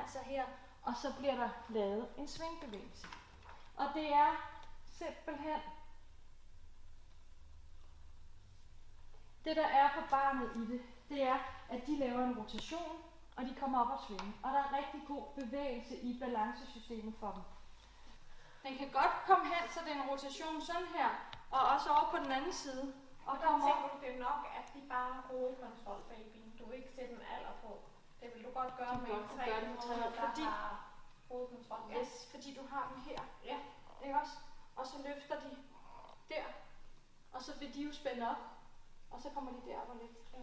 lydhalser her, og så bliver der lavet en svingbevægelse. Og det er simpelthen det, der er for barnet i det, det er, at de laver en rotation, og de kommer op og svinge. Og der er rigtig god bevægelse i balancesystemet for dem. Den kan godt komme hen, så det er en rotation sådan her, og også over på den anden side. Og der tænker du, det er nok, at de bare har hovedkontrol, baby. Du vil ikke sætte en alder på. Det vil du godt gøre med en tre der fordi- hovedkontrol. Ja. Yes, fordi du har dem her. Ja. Ikke også? Og så løfter de der, og så vil de jo spænde op, og så kommer de derop og lidt. Ja.